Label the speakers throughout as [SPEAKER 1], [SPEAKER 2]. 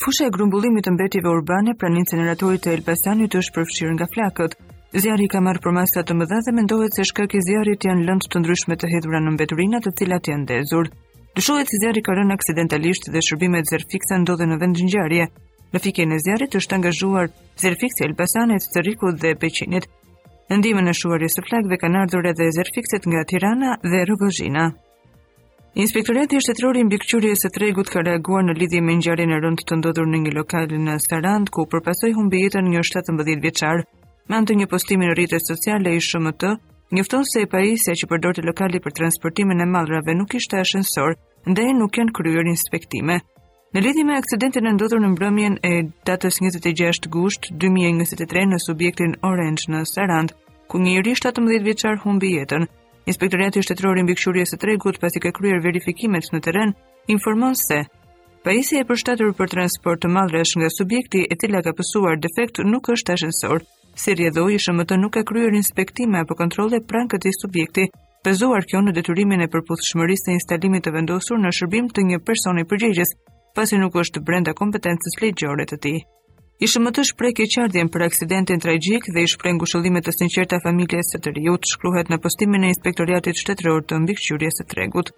[SPEAKER 1] Fusha e grumbullimit të mbetjeve urbane pranë inceneratorit të Elbasanit është përfshirë nga flakët. Zjarri ka marrë përmasa të mëdha dhe mendohet se shkak i zjarrit janë lëndë të ndryshme të hedhura në mbeturina të cilat janë ndezur. Dyshohet se zjarri ka rënë aksidentalisht dhe shërbimet zjarrfikëse ndodhen në vendngjarje. Në fikjen e zjarrit është angazhuar zjarrfikësja e Elbasanit, Cërrikut dhe Peqinit. Në ndihmën e shuarjes së flakëve kanë ardhur edhe zjarrfikësit nga Tirana dhe Rrogozhina. Inspektorati Shtetëror i Mbikëqyrjes së Tregut ka reaguar në lidhje me ngjarjen e rëndë të ndodhur në një lokal në Sarandë, ku për pasojë humbi jetën një 17 vjeçar. Me anë të një postimi në rrjetet sociale ISHMT, njofton se pajisja që përdorte lokali për transportimin e mallrave nuk ishte ashensor, ndaj nuk janë kryer inspektime. Në lidhje me aksidentin e ndodhur në mbrëmjen e datës 26 gusht 2023 në subjektin Orange në Sarandë, ku një i ri 17 vjeçar humbi jetën, Inspektorati Shtetëror i Mbikëqyrjes së Tregut pasi ka kryer verifikimet në terren, informon se pajisja e përshtatur për transport mallrash nga subjekti e cila ka pësuar defekt nuk është ashensor, Si rrjedhojë, ISHMT nuk ka kryer inspektime apo kontrolle pranë këtij subjekti, bazuar kjo në detyrimin e përputhshmërisë së instalimit të vendosur në shërbim të një personi përgjegjës, pasi nuk është brenda kompetencës ligjore të tij. ISHMT shpreh keqardhjen për aksidentin tragjik dhe i shpreh ngushëllime të sinqerta familjes së të riut, shkruhet në postimin e Inspektoriatit Shtetëror të Mbikëqyrjes së Tregut.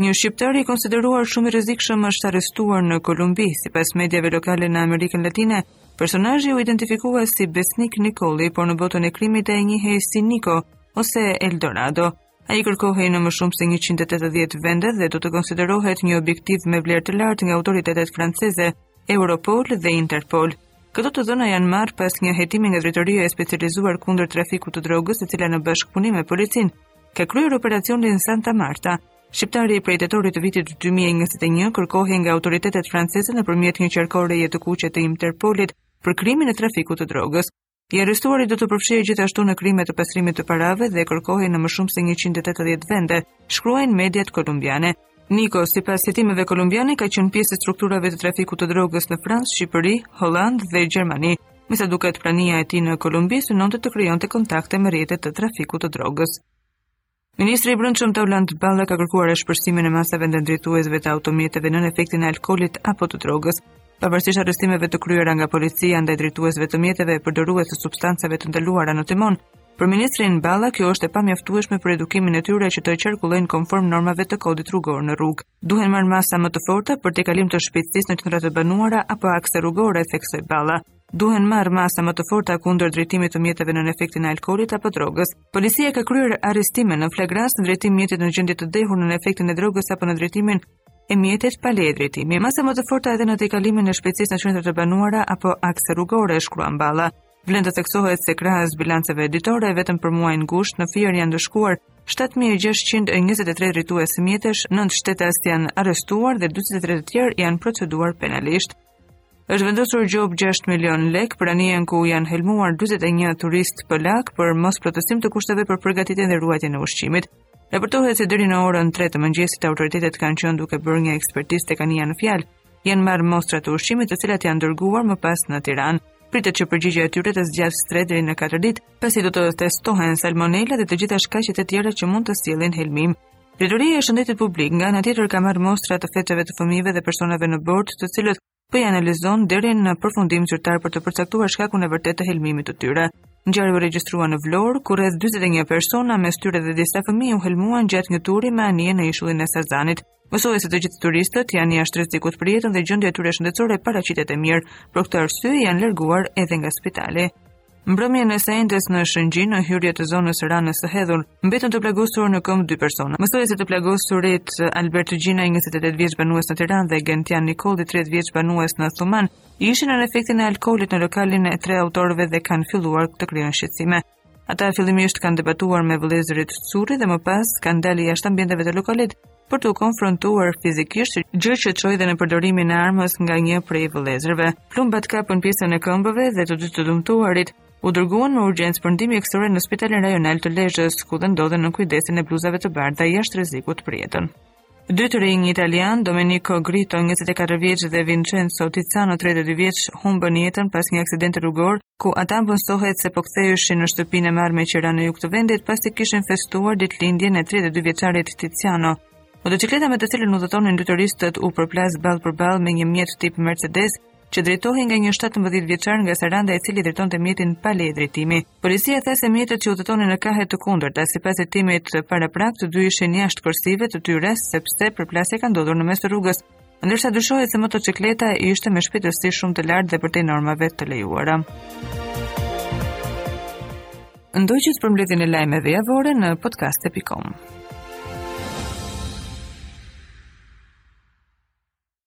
[SPEAKER 1] Një shqiptar i konsideruar shumë i rrezikshëm është arrestuar në Kolumbi, sipas mediave lokale në Amerikën Latine. Personazhi u identifikua si Besnik Nikoli, por në botën e krimit ai njihej si Niko ose Eldorado. Ai kërkohej në më shumë se 180 vende dhe do të konsiderohet një objektiv me vlerë të lartë nga autoritetet franceze, Europol dhe Interpol. Këto të dhëna janë marrë pas një hetimi nga drejtoria e specializuar kundër trafikut të drogës, e cila në bashkëpunim me policinë ka kryer operacionin Santa Marta. Shqiptari prej tetorit të vitit 2021 kërkohej nga autoritetet franceze nëpërmjet një qarkoreje të kuqe të Interpolit për krimin e trafikut të drogës. I arrestuari do të përfshihej gjithashtu në krime të pastrimit të parave dhe kërkohej në më shumë se 180 vende, shkruajnë mediat kolumbiane. Niko, sipas hetimeve kolumbiane, ka qenë pjesë e strukturave të trafikut të drogës në Francë, Shqipëri, Holandë dhe Gjermani. Me sa duket prania e tij në Kolumbi synonte të krijonte kontakte me rrjete të trafikut të drogës. Ministri i Brendshëm Taulant Balla ka kërkuar ashpërsimin e masave ndaj drejtuesve të automjeteve nën efektin e alkoolit apo të drogës. Pavarësisht arrestimeve të kryera nga policia ndaj drejtuesve të mjeteve e përdorues të substancave të ndaluara në timon, Për ministrin Balla kjo është e pamjaftueshme për edukimin e tyre që të qarkullojnë konform normave të kodit rrugor në rrugë. Duhen marrë masa më të forta për tejkalim të shpejtësisë në qendrat e banuara apo akse rrugore, theksoi Balla duhen marrë masa më të forta kundër drejtimit të mjeteve nën efektin e alkoolit apo drogës. Policia ka kryer arrestime në flagrancë në drejtim mjeti në gjendje të dehur nën efektin e drogës apo në drejtimin e mjetit pa leje drejtimi. Masa më të forta edhe në tejkalimin e shpejtësisë në qendra të banuara apo akse rrugore, shkruan Balla. Vlen të theksohet se krahas bilanceve ditore vetëm për muajin gusht në Fier janë ndëshkuar 7623 drejtues mjetesh, 9 shtetas janë arrestuar dhe 43 të tjerë janë proceduar penalisht. Është vendosur gjobë 6 milion lekë për anijen ku janë helmuar 41 turistë polakë për mosplotësim të kushteve për përgatitjen dhe ruajtjen e ushqimit. Raportohet se deri në orën 3 të mëngjesit autoritetet kanë qenë duke bërë një ekspertizë tek anija në fjalë, Janë marrë mostra të ushqimit të cilat janë dërguar më pas në Tiranë. Pritet që përgjigja e tyre të zgjasë 3 deri në 4 ditë, pasi do të testohen salmonela dhe të gjitha shkaqet e tjera që mund të sjellin helmim. Drejtoria e Shëndetit Publik nga ana tjetër ka marrë mostra të feçeve të fëmijëve dhe personave në bord, të cilët po i analizon deri në përfundim zyrtar për të përcaktuar shkakun e vërtetë të helmimit të tyre. Ngjarja u regjistrua në Vlorë, ku rreth 41 persona, mes tyre dhe disa fëmijë, u helmuan gjatë një turi me anije në ishullin e Sazanit. Mësohet se të gjithë turistët janë jashtë rrezikut për jetën dhe gjendja e tyre shëndetësore paraqitet e mirë, për këtë arsye janë larguar edhe nga spitali. Mbrëmjen e së enjtes në Shëngjin në hyrje të zonës së Ranës së Hedhur, mbetën të plagosur në këmbë dy persona. Mësohet se të plagosurit Albert Gjina, 28 vjeç banues në Tiranë dhe Gentian Nikolli, 30 vjeç banues në Thuman, ishin nën efektin e alkoolit në lokalin e tre autorëve dhe kanë filluar të krijojnë shqetësime. Ata fillimisht kanë debatuar me vëllezërit Curri dhe më pas kanë dalë jashtë ambienteve të lokalit për t'u konfrontuar fizikisht, gjë që çoi dhe në përdorimin e armës nga një prej vëllezërve. Plumbat kapën pjesën e këmbëve dhe të dy të dëmtuarit u dërguan me urgjencë për ndihmë mjekësore në Spitalin Rajonal të Lezhës, ku dhe ndodhen nën kujdesin e bluzave të bardha jashtë rrezikut për jetën. Dy të rinj italianë, Domenico Grito, 24 vjeç dhe Vincenzo Tiziano, 32 vjeç, humbën jetën pas një aksidenti rrugor, ku ata mësohet se po ktheheshin në shtëpinë e marrë me qira në jug të vendit, pasi kishin festuar ditëlindjen e 32 vjeçarit Tiziano. Motoçikleta me të cilën udhëtonin dy turistët u përplas ballë për ballë me një mjet tip Mercedes, që drejtohej nga një 17 vjeçar nga Saranda i cili drejtonte mjetin pa leje drejtimi. Policia tha se mjetet që udhëtonin në kahe të kundërta, sipas hetimit paraprak të dy ishin jashtë korsive të tyre sepse përplasja ka ndodhur në mes të rrugës, ndërsa dyshohet se motoçikleta ishte me shpejtësi shumë të lartë dhe përtej normave të lejuara. Ndoqët përmbledhjen e lajmeve javore në podcast.com.